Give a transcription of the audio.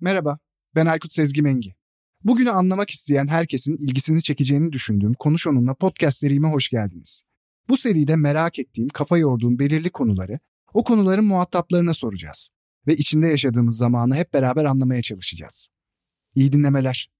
Merhaba, ben Aykut Sezgi Mengi. Bugünü anlamak isteyen herkesin ilgisini çekeceğini düşündüğüm Konuş Onunla podcast serime hoş geldiniz. Bu seride merak ettiğim, kafa yorduğum belirli konuları o konuların muhataplarına soracağız ve içinde yaşadığımız zamanı hep beraber anlamaya çalışacağız. İyi dinlemeler.